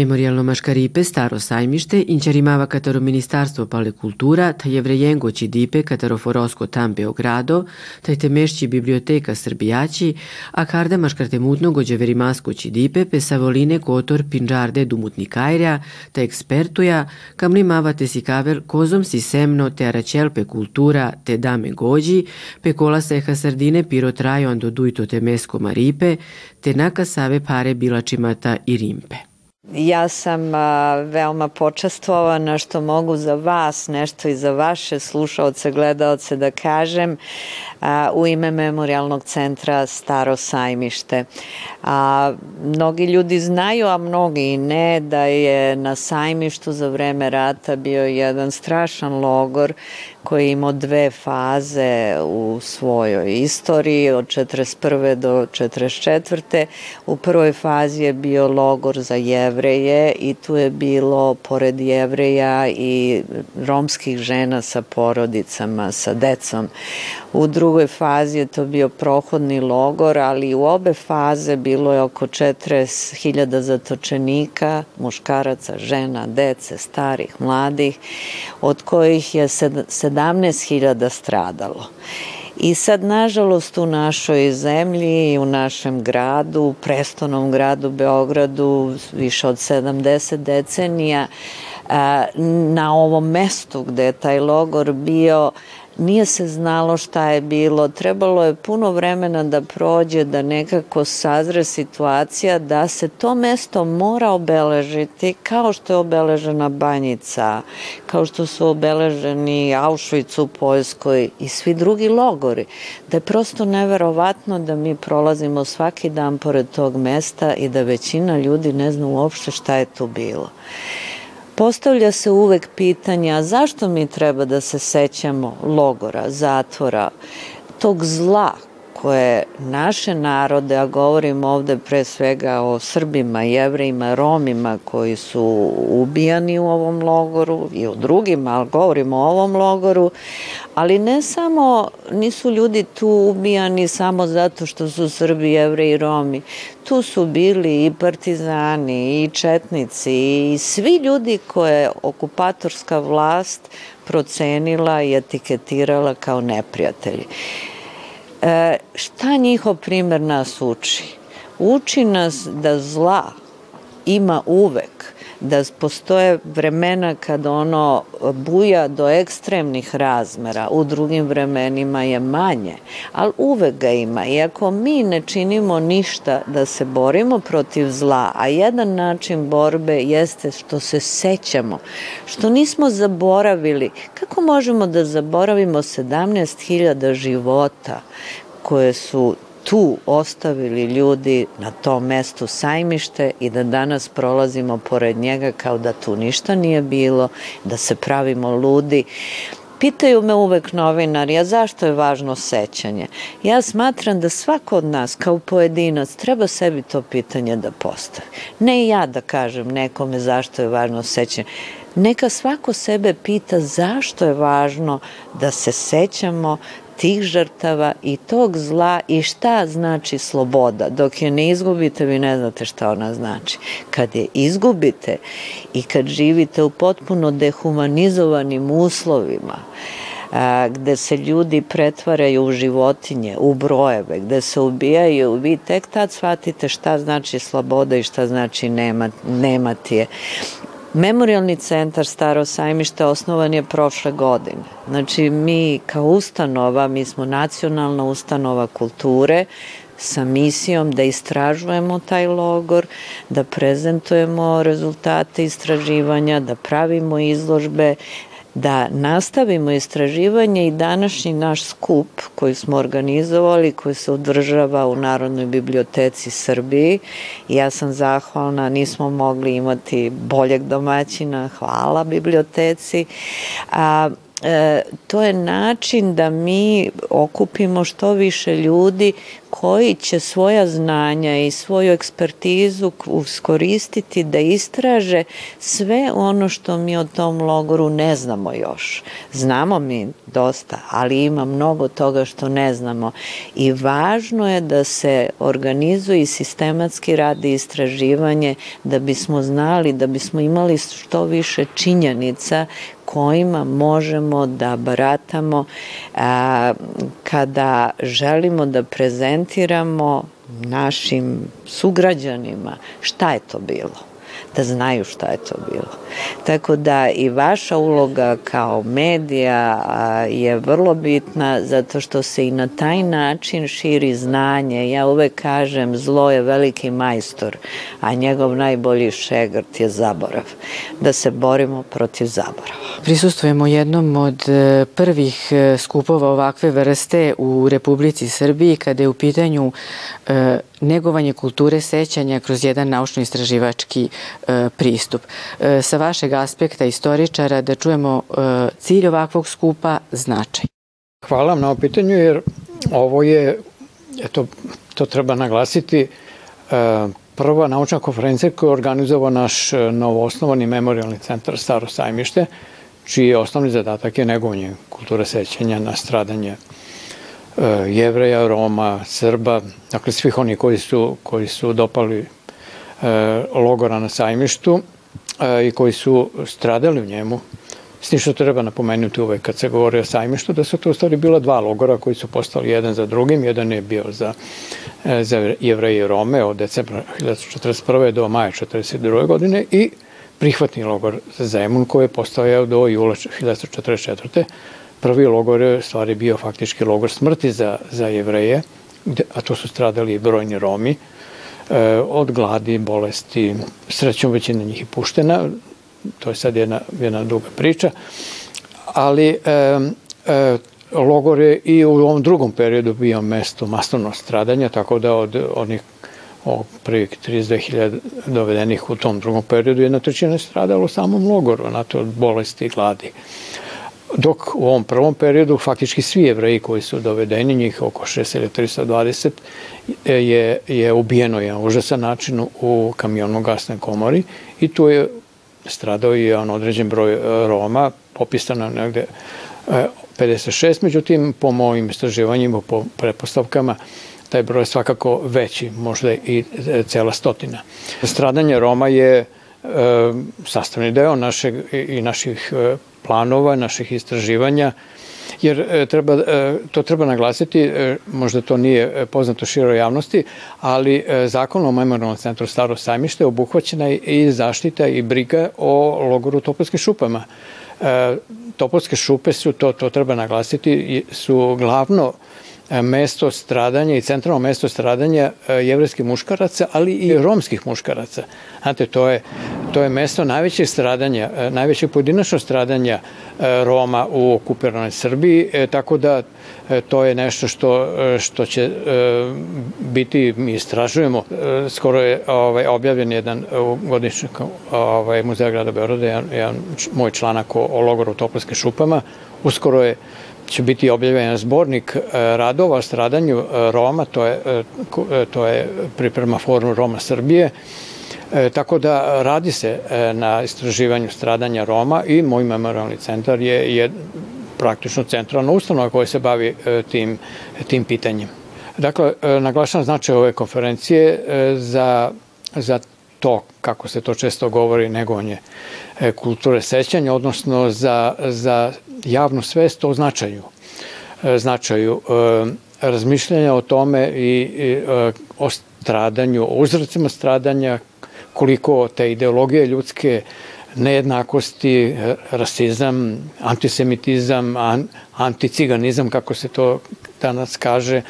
Memorialno Maškaripe staro sajmište inčarimava katero Ministarstvo pale kultura, ta jevrejengo ći dipe katero forosko tam Beogrado, taj temešći biblioteka Srbijaći, a karda maškarte mutno gođe verimasko ći dipe pe savoline kotor pinđarde dumutni kajrja, ta ekspertuja, kam limava te si kaver kozom si semno te aračelpe kultura te dame gođi, pe kola seha sardine piro trajo ando dujto te mesko maripe, te naka save pare bilačimata i rimpe. Ja sam a, veoma počastvovana što mogu za vas nešto i za vaše slušalce, gledalce da kažem a, u ime Memorialnog centra Staro sajmište. A, mnogi ljudi znaju, a mnogi i ne, da je na sajmištu za vreme rata bio jedan strašan logor koji je imao dve faze u svojoj istoriji od 41. do 44. U prvoj fazi je bio logor za jevreje i tu je bilo pored jevreja i romskih žena sa porodicama, sa decom. U drugoj fazi je to bio prohodni logor, ali u obe faze bilo je oko 40.000 zatočenika, muškaraca, žena, dece, starih, mladih, od kojih je 17.000 stradalo. I sad, nažalost, u našoj zemlji u našem gradu, u prestonom gradu Beogradu, više od 70 decenija, na ovom mestu gde je taj logor bio, nije se znalo šta je bilo, trebalo je puno vremena da prođe, da nekako sazre situacija da se to mesto mora obeležiti kao što je obeležena Banjica, kao što su obeleženi Auschwitz u Poljskoj i svi drugi logori. Da je prosto neverovatno da mi prolazimo svaki dan pored tog mesta i da većina ljudi ne zna uopšte šta je tu bilo. Postavlja se uvek pitanja zašto mi treba da se sećamo logora, zatvora, tog zla koje naše narode, a govorim ovde pre svega o Srbima, Jevrejima, Romima koji su ubijani u ovom logoru i o drugima, ali govorimo o ovom logoru, ali ne samo, nisu ljudi tu ubijani samo zato što su Srbi, Jevreji Romi. Tu su bili i partizani, i četnici, i svi ljudi koje okupatorska vlast procenila i etiketirala kao neprijatelji. E, šta njihov primer nas uči? Uči nas da zla ima uvek, da postoje vremena kad ono buja do ekstremnih razmera, u drugim vremenima je manje, ali uvek ga ima. I ako mi ne činimo ništa da se borimo protiv zla, a jedan način borbe jeste što se sećamo, što nismo zaboravili, kako možemo da zaboravimo 17.000 života koje su tu ostavili ljudi na tom mestu sajmište i da danas prolazimo pored njega kao da tu ništa nije bilo, da se pravimo ludi. Pitaju me uvek novinari, a zašto je važno sećanje? Ja smatram da svako od nas kao pojedinac treba sebi to pitanje da postavi. Ne ja da kažem nekome zašto je važno sećanje. Neka svako sebe pita zašto je važno da se sećamo tih žrtava i tog zla i šta znači sloboda. Dok je ne izgubite, vi ne znate šta ona znači. Kad je izgubite i kad živite u potpuno dehumanizovanim uslovima, a, gde se ljudi pretvaraju u životinje, u brojeve, gde se ubijaju, vi tek tad shvatite šta znači sloboda i šta znači nema, nemati je. Memorialni centar Staro sajmište osnovan je prošle godine. Znači mi kao ustanova, mi smo nacionalna ustanova kulture sa misijom da istražujemo taj logor, da prezentujemo rezultate istraživanja, da pravimo izložbe, da nastavimo istraživanje i današnji naš skup koji smo organizovali, koji se održava u Narodnoj biblioteci Srbiji. Ja sam zahvalna, nismo mogli imati boljeg domaćina, hvala biblioteci. A, e, to je način da mi okupimo što više ljudi koji će svoja znanja i svoju ekspertizu uskoristiti da istraže sve ono što mi o tom logoru ne znamo još. Znamo mi dosta, ali ima mnogo toga što ne znamo i važno je da se organizuje i sistematski radi istraživanje da bismo znali, da bismo imali što više činjenica kojima možemo da baratamo a, kada želimo da prezentiramo našim sugrađanima šta je to bilo da znaju šta je to bilo. Tako da i vaša uloga kao medija je vrlo bitna zato što se i na taj način širi znanje. Ja uvek kažem zlo je veliki majstor, a njegov najbolji šegrt je zaborav. Da se borimo protiv zaborava. Prisustujemo jednom od e, prvih e, skupova ovakve vrste u Republici Srbiji kada je u pitanju e, negovanje kulture sećanja kroz jedan naučno-istraživački pristup. E, sa vašeg aspekta istoričara da čujemo e, cilj ovakvog skupa, značaj. Hvala vam na pitanju jer ovo je, eto, to treba naglasiti, e, prva naučna konferencija koju organizovao naš e, novoosnovani memorialni centar Staro sajmište, čiji je osnovni zadatak je negovanje kulture sećanja na stradanje E, jevreja, Roma, Srba, dakle svih oni koji su, koji su dopali e, logora na sajmištu e, i koji su stradali u njemu. S tim što treba napomenuti uvek kad se govori o sajmištu, da su to u stvari bila dva logora koji su postali jedan za drugim. Jedan je bio za, za jevreje i Rome od decembra 1941. do maja 1942. godine i prihvatni logor za Zemun koji je postojao do jula 1944 prvi logor je stvari bio faktički logor smrti za, za jevreje, gde, a to su stradali i brojni Romi, e, od gladi, bolesti, srećom većina njih je puštena, to je sad jedna, jedna duga priča, ali e, e, logor je i u ovom drugom periodu bio mesto masovnog stradanja, tako da od onih o prvih 32.000 dovedenih u tom drugom periodu jedna trećina je stradala u samom logoru, na to od bolesti i gladi. Dok u ovom prvom periodu faktički svi jevreji koji su dovedeni, njih oko 6 ili 320, je, je ubijeno je užasan način u kamionnom gasnoj komori i tu je stradao i on određen broj e, Roma, popisano negde 56, e, međutim po mojim istraživanjima, po prepostavkama, taj broj je svakako veći, možda i e, cela stotina. Stradanje Roma je sastavni deo našeg i naših planova, naših istraživanja, jer e, treba, e, to treba naglasiti, e, možda to nije poznato široj javnosti, ali zakon o Memorialnom centru Staro sajmište obuhvaćena je i zaštita i briga o logoru Topolskim šupama. Topolske šupe su, to, to treba naglasiti, su glavno mesto stradanja i centralno mesto stradanja e, jevreskih muškaraca, ali i romskih muškaraca. Znate, to je, to je mesto najvećeg stradanja, e, najvećeg pojedinačnog stradanja e, Roma u okupiranoj Srbiji, tako da to je nešto što, što će biti, mi istražujemo. Skoro je ovaj, objavljen jedan godišnjak ovaj, Muzeja grada Beorada, jedan, jedan moj članak o, o logoru u Topolskim šupama. Uskoro je će biti objavljen zbornik e, radova o stradanju e, Roma, to je, e, to je priprema Forum Roma Srbije, tako da radi se na istraživanju stradanja Roma i moj memorialni centar je, je praktično centralna ustanova koja se bavi tim, tim pitanjem. Dakle, naglašam značaj ove konferencije za, za to, kako se to često govori, negovanje kulture sećanja, odnosno za, za javnu svest o značaju, e, značaju e, razmišljanja o tome i, e, o stradanju, o uzracima stradanja, koliko te ideologije ljudske nejednakosti, rasizam, antisemitizam, anticiganizam, kako se to danas kaže,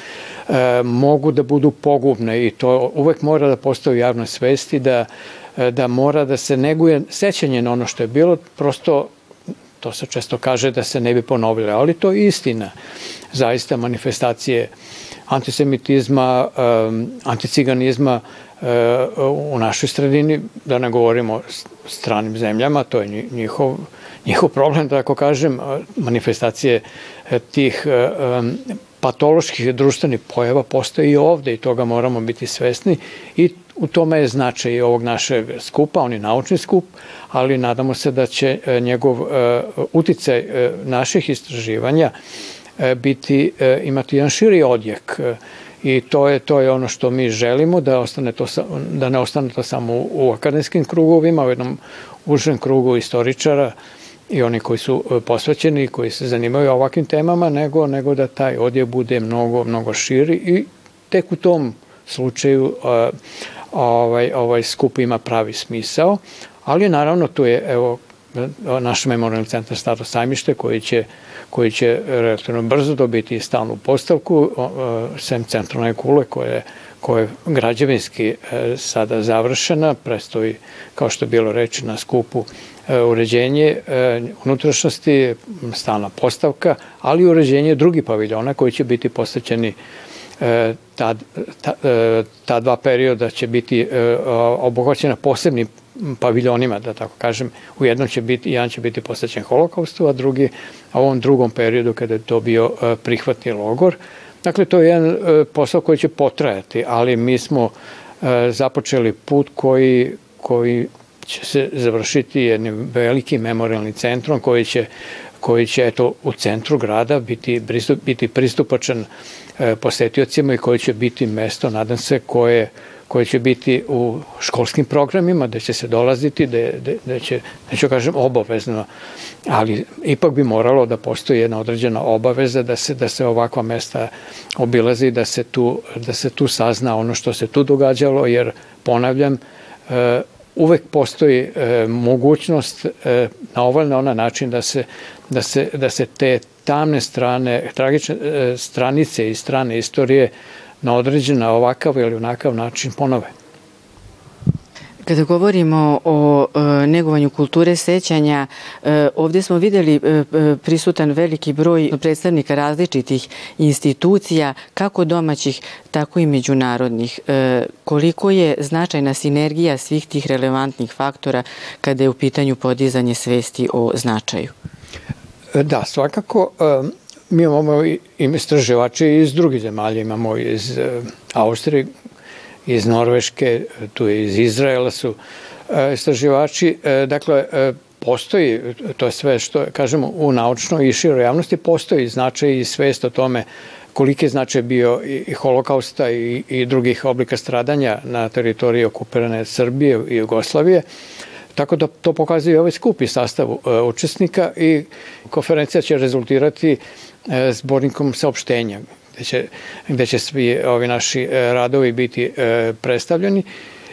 mogu da budu pogubne i to uvek mora da postoji u javnoj svesti, da, da mora da se neguje sećanje na ono što je bilo, prosto To se često kaže da se ne bi ponovile, ali to je istina. Zaista manifestacije antisemitizma, anticiganizma u našoj sredini, da ne govorimo stranim zemljama, to je njihov, njihov problem, da tako kažem, manifestacije tih patoloških društvenih pojava postoje i ovde i toga moramo biti svesni i u tome je značaj ovog našeg skupa, on je naučni skup, ali nadamo se da će e, njegov e, uticaj e, naših istraživanja biti, imati jedan širi odjek. I to je, to je ono što mi želimo, da, ostane to, da ne ostane to samo u, u akademskim krugovima, u jednom užem krugu istoričara, i oni koji su posvećeni, koji se zanimaju ovakvim temama, nego, nego da taj odjev bude mnogo, mnogo širi i tek u tom slučaju uh, ovaj, ovaj skup ima pravi smisao, ali naravno tu je evo, naš memorialni centar Staro sajmište koji će, koji će relativno brzo dobiti stalnu postavku, sem centralne kule koje, koje je građevinski e, sada završena, prestoji, kao što je bilo reči na skupu, E, uređenje e, unutrašnosti, stalna postavka, ali i uređenje drugih paviljona koji će biti posvećeni e, ta, ta, ta dva perioda će biti obogaćena posebnim paviljonima, da tako kažem. U jednom će biti, jedan će biti posvećen holokaustu, a drugi a u ovom drugom periodu kada je to bio prihvatni logor. Dakle, to je jedan posao koji će potrajati, ali mi smo započeli put koji, koji će se završiti jednim velikim memorialnim centrom koji će koji će eto u centru grada biti, biti pristupačan e, posetiocima i koji će biti mesto, nadam se, koje, koje će biti u školskim programima, da će se dolaziti, da, da, da će, neću kažem obavezno, ali ipak bi moralo da postoji jedna određena obaveza da se, da se ovakva mesta obilazi, da se, tu, da se tu sazna ono što se tu događalo, jer ponavljam, e, uvek postoji e, mogućnost e, na ovaj na onaj način da se, da, se, da se te tamne strane, tragične e, stranice i strane istorije na određen, na ovakav ili onakav način ponove. Kada govorimo o e, negovanju kulture sećanja, e, ovde smo videli e, prisutan veliki broj predstavnika različitih institucija, kako domaćih, tako i međunarodnih. Koliko je značajna sinergija svih tih relevantnih faktora kada je u pitanju podizanje svesti o značaju? Da, svakako mi imamo i istraživače iz drugih zemalja, imamo iz Austrije, iz Norveške, tu je iz Izraela su e, istraživači. E, dakle, e, postoji, to je sve što kažemo u naučnoj i široj javnosti, postoji značaj i svest o tome koliki je značaj bio i holokausta i, i drugih oblika stradanja na teritoriji okupirane Srbije i Jugoslavije. Tako da to pokazuje ovaj skupi sastav učesnika i konferencija će rezultirati zbornikom saopštenja gde će, gde će svi ovi naši e, radovi biti e, predstavljeni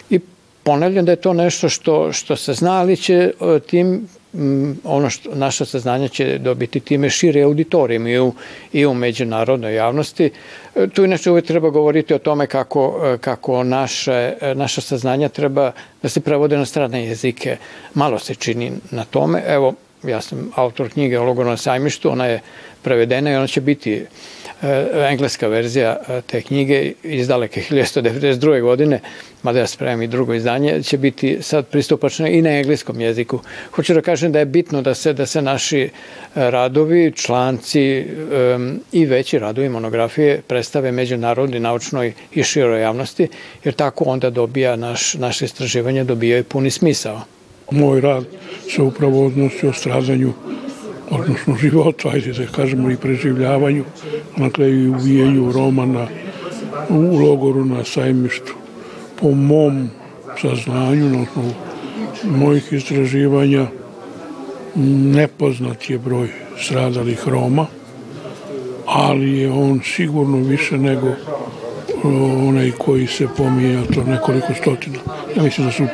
i ponavljam da je to nešto što, što se zna, ali će e, tim ono što naša saznanja će dobiti time šire auditorijem i u, i u međunarodnoj javnosti. Tu inače uvek treba govoriti o tome kako, kako naše, naša saznanja treba da se prevode na strane jezike. Malo se čini na tome. Evo, ja sam autor knjige o Logornom sajmištu, ona je prevedena i ona će biti E, engleska verzija e, te knjige iz daleke 1192. godine, mada ja spremam i drugo izdanje, će biti sad pristupačna i na engleskom jeziku. Hoću da kažem da je bitno da se da se naši e, radovi, članci um, i veći radovi monografije predstave međunarodni, naučnoj i široj javnosti, jer tako onda dobija naš, naše istraživanje dobija i puni smisao. Moj rad se upravo odnosi o stradanju odnosno životu, ajde da kažemo i preživljavanju, dakle i uvijenju Roma na, u logoru na sajmištu. Po mom saznanju, odnosno mojih istraživanja, nepoznat je broj stradalih Roma, ali je on sigurno više nego onaj koji se pominje, to nekoliko stotina. Ja mislim da su u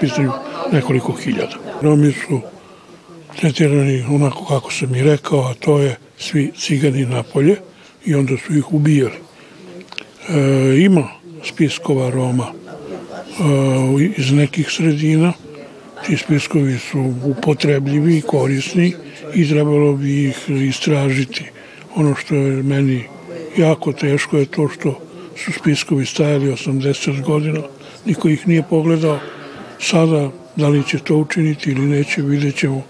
nekoliko hiljada. Romi su tretirani onako kako sam i rekao, a to je svi cigani napolje i onda su ih ubijali. E, ima spiskova Roma e, iz nekih sredina, ti spiskovi su upotrebljivi i korisni i trebalo bi ih istražiti. Ono što je meni jako teško je to što su spiskovi stajali 80 godina niko ih nije pogledao. Sada, da li će to učiniti ili neće, vidjet ćemo,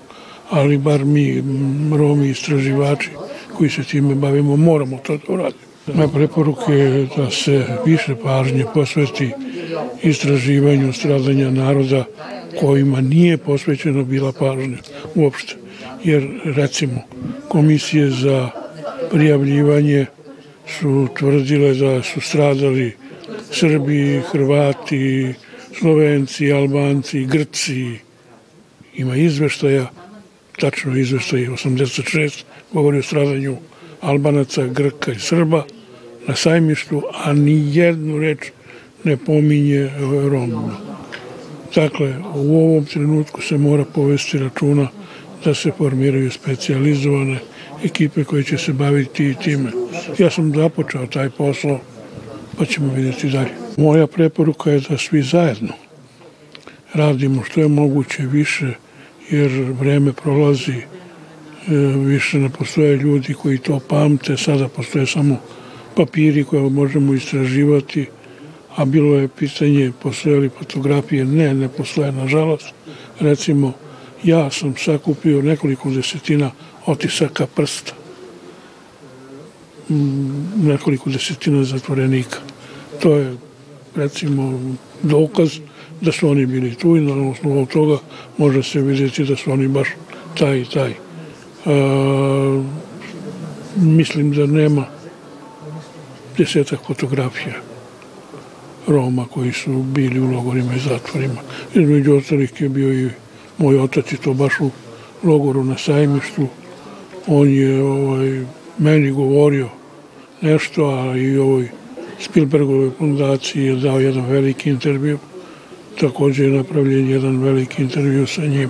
ali bar mi, Romi, istraživači koji se time bavimo, moramo to da uradimo. Moja preporuka je da se više pažnje posveti istraživanju stradanja naroda kojima nije posvećena bila pažnja uopšte. Jer, recimo, komisije za prijavljivanje su tvrdile da su stradali Srbi, Hrvati, Slovenci, Albanci, Grci. Ima izveštaja, tačno izveštaj 86, govori o stradanju Albanaca, Grka i Srba na sajmištu, a ni jednu reč ne pominje Roma. Dakle, u ovom trenutku se mora povesti računa da se formiraju specializovane ekipe koje će se baviti i time. Ja sam započeo taj posao, pa ćemo vidjeti dalje. Moja preporuka je da svi zajedno radimo što je moguće više, jer vreme prolazi, e, više ne postoje ljudi koji to pamte, sada postoje samo papiri koje možemo istraživati, a bilo je pitanje postoje li fotografije, ne, ne postoje, nažalost. Recimo, ja sam sakupio nekoliko desetina otisaka prsta, mm, nekoliko desetina zatvorenika. To je, recimo, dokaz da su oni bili tu i na osnovu toga može se vidjeti da su oni baš taj i taj. E, mislim da nema desetak fotografija Roma koji su bili u logorima i zatvorima. Između ostalih je bio i moj otac i to baš u logoru na sajmištu. On je ovaj, meni govorio nešto, a i ovoj Spielbergove fundaciji je dao jedan veliki intervju. Takođe je napravljen jedan veliki intervju sa njim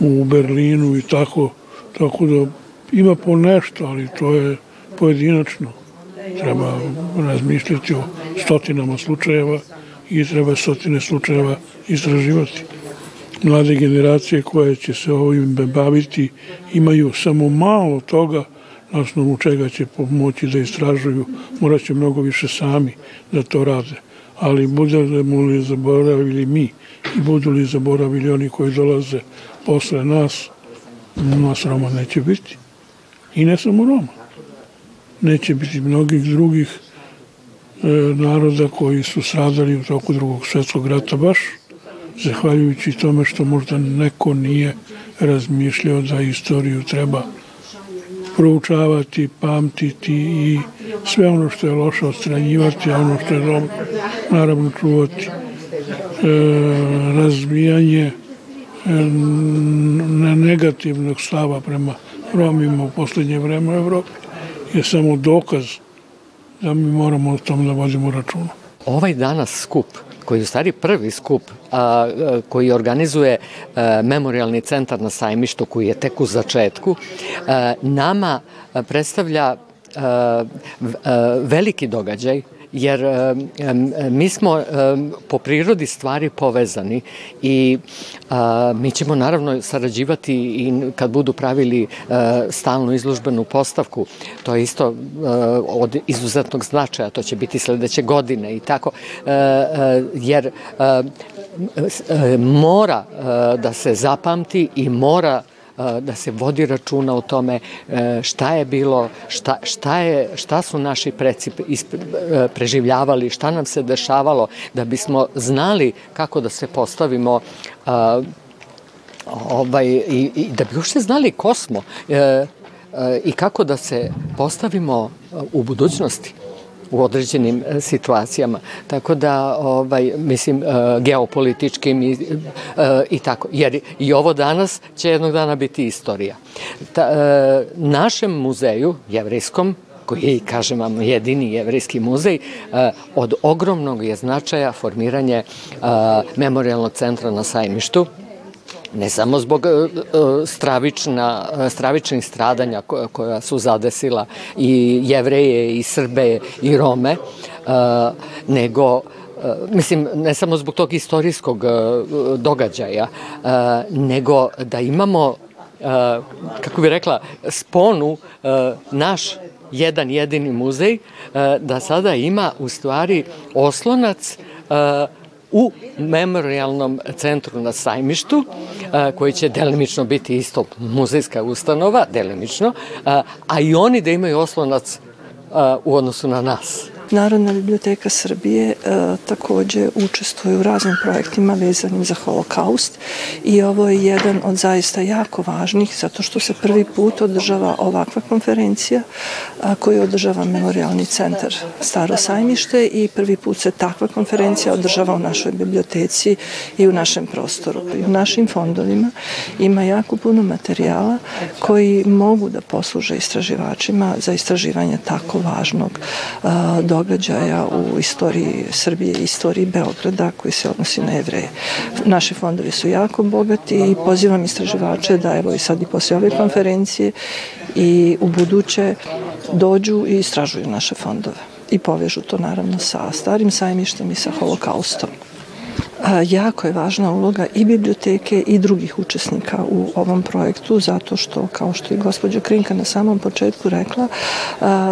u Berlinu i tako, tako da ima po nešto, ali to je pojedinačno. Treba razmišljati o stotinama slučajeva i treba stotine slučajeva istraživati. Mlade generacije koje će se ovim baviti imaju samo malo toga na osnovu čega će pomoći da istražuju, morat će mnogo više sami da to rade. Ali budemo li zaboravili mi i budu li zaboravili oni koji dolaze posle nas, nas Roma neće biti. I ne samo Roma neće biti mnogih drugih e, naroda koji su stradali u toku drugog svetskog rata baš zahvaljujući tome što možda neko nije razmišljao da istoriju treba proučavati, pamtiti i sve ono što je loše odstranjivati, a ono što je dobro naravno čuvati. E, razvijanje e, na negativnog stava prema Romima u poslednje vreme u Evropi je samo dokaz da mi moramo o tom da vodimo računa. Ovaj danas skup koji je u stvari prvi skup a, koji organizuje a, memorialni centar na sajmištu koji je tek u začetku, a, nama predstavlja a, a, veliki događaj jer mi smo po prirodi stvari povezani i mi ćemo naravno sarađivati i kad budu pravili stalnu izlužbenu postavku, to je isto od izuzetnog značaja, to će biti sledeće godine i tako, jer mora da se zapamti i mora da se vodi računa o tome e, šta je bilo, šta, šta, je, šta su naši preci e, preživljavali, šta nam se dešavalo, da bismo znali kako da se postavimo ovaj, i, i da bi uopšte znali ko smo e, i kako da se postavimo u budućnosti u određenim e, situacijama. Tako da, ovaj, mislim, e, geopolitičkim i, e, i tako. Jer i ovo danas će jednog dana biti istorija. Ta, našem muzeju, jevrijskom, koji je, kažem vam, jedini jevrijski muzej, od ogromnog je značaja formiranje memorialnog centra na sajmištu, ne samo zbog e, e, stravična, e, stravičnih stradanja koja, su zadesila i jevreje i Srbe i Rome, nego mislim, ne samo zbog tog istorijskog događaja, nego da imamo, kako bi rekla, sponu naš jedan jedini muzej, da sada ima u stvari oslonac u memorialnom centru na sajmištu, koji će delimično biti isto muzejska ustanova, delimično, a i oni da imaju oslonac u odnosu na nas. Narodna biblioteka Srbije e, takođe učestvuje u raznim projektima vezanim za holokaust i ovo je jedan od zaista jako važnih zato što se prvi put održava ovakva konferencija koju održava Memorialni centar Staro sajmište i prvi put se takva konferencija održava u našoj biblioteci i u našem prostoru. I u našim fondovima ima jako puno materijala koji mogu da posluže istraživačima za istraživanje tako važnog a, događaja u istoriji Srbije i istoriji Beograda koji se odnosi na jevreje. Naši fondovi su jako bogati i pozivam istraživače da evo i sad i posle ove konferencije i u buduće dođu i istražuju naše fondove i povežu to naravno sa starim sajmištem i sa holokaustom jako je važna uloga i biblioteke i drugih učesnika u ovom projektu zato što, kao što je gospođa Krinka na samom početku rekla,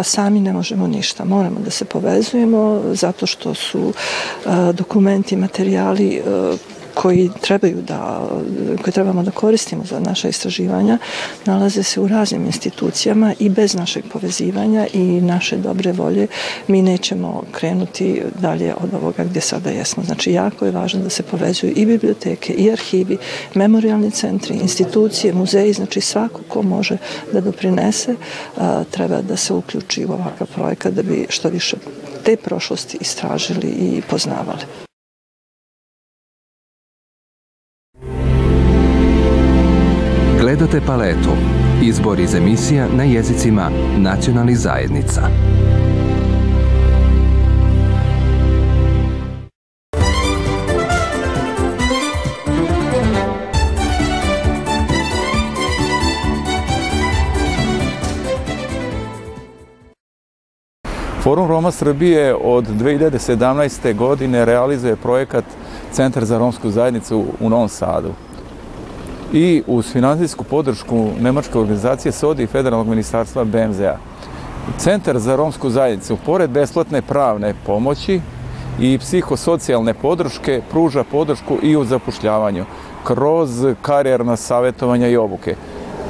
sami ne možemo ništa. Moramo da se povezujemo zato što su dokumenti, materijali koji trebaju da, koje trebamo da koristimo za naše istraživanja, nalaze se u raznim institucijama i bez našeg povezivanja i naše dobre volje mi nećemo krenuti dalje od ovoga gde sada jesmo. Znači, jako je važno da se povezuju i biblioteke, i arhivi, memorialni centri, institucije, muzeji, znači svako ko može da doprinese, treba da se uključi u ovakav projekat da bi što više te prošlosti istražili i poznavali. Gledate paletu. Izbor iz emisija na jezicima nacionalnih zajednica. Forum Roma Srbije od 2017. godine realizuje projekat Centar za romsku zajednicu u Novom Sadu i uz finansijsku podršku Nemačke organizacije SODI i Federalnog ministarstva BMZ-a. Centar za romsku zajednicu, pored besplatne pravne pomoći i psihosocijalne podrške, pruža podršku i u zapošljavanju kroz karijerna savjetovanja i obuke.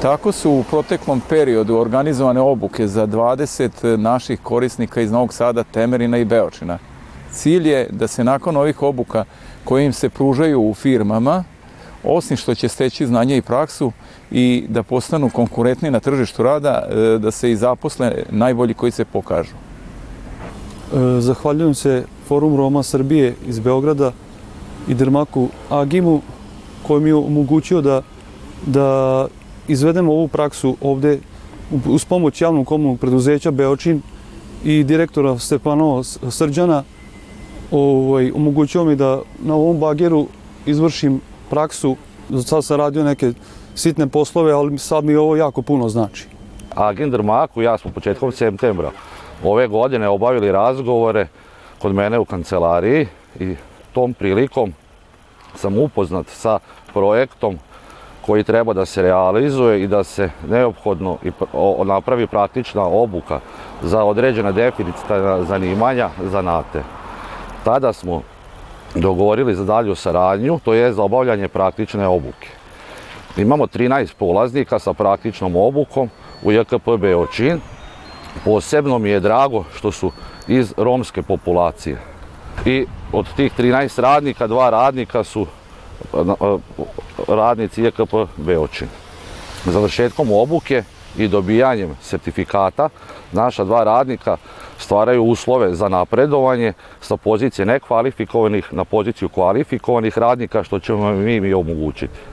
Tako su u proteklom periodu organizovane obuke za 20 naših korisnika iz Novog Sada, Temerina i Beočina. Cilj je da se nakon ovih obuka koje im se pružaju u firmama, osim što će steći znanje i praksu i da postanu konkurentni na tržištu rada, e, da se i zaposle najbolji koji se pokažu. E, zahvaljujem se Forum Roma Srbije iz Beograda i Dermaku Agimu koji mi je omogućio da, da izvedemo ovu praksu ovde uz pomoć javnog komunalnog preduzeća Beočin i direktora Stepanova Srđana ovaj, omogućio mi da na ovom bageru izvršim praksu, sad sam radio neke sitne poslove, ali sad mi ovo jako puno znači. Agender Maku ja smo početkom septembra ove godine obavili razgovore kod mene u kancelariji i tom prilikom sam upoznat sa projektom koji treba da se realizuje i da se neophodno napravi praktična obuka za određena deficitarna zanimanja zanate. Tada smo dogovorili za dalju saradnju, to je za obavljanje praktične obuke. Imamo 13 polaznika sa praktičnom obukom u JKP Beočin. Posebno mi je drago što su iz romske populacije. I od tih 13 radnika, dva radnika su radnici JKP Beočin. Završetkom obuke i dobijanjem sertifikata naša dva radnika stvaraju uslove za napredovanje sa pozicije nekvalifikovanih na poziciju kvalifikovanih radnika, što ćemo mi, omogućiti.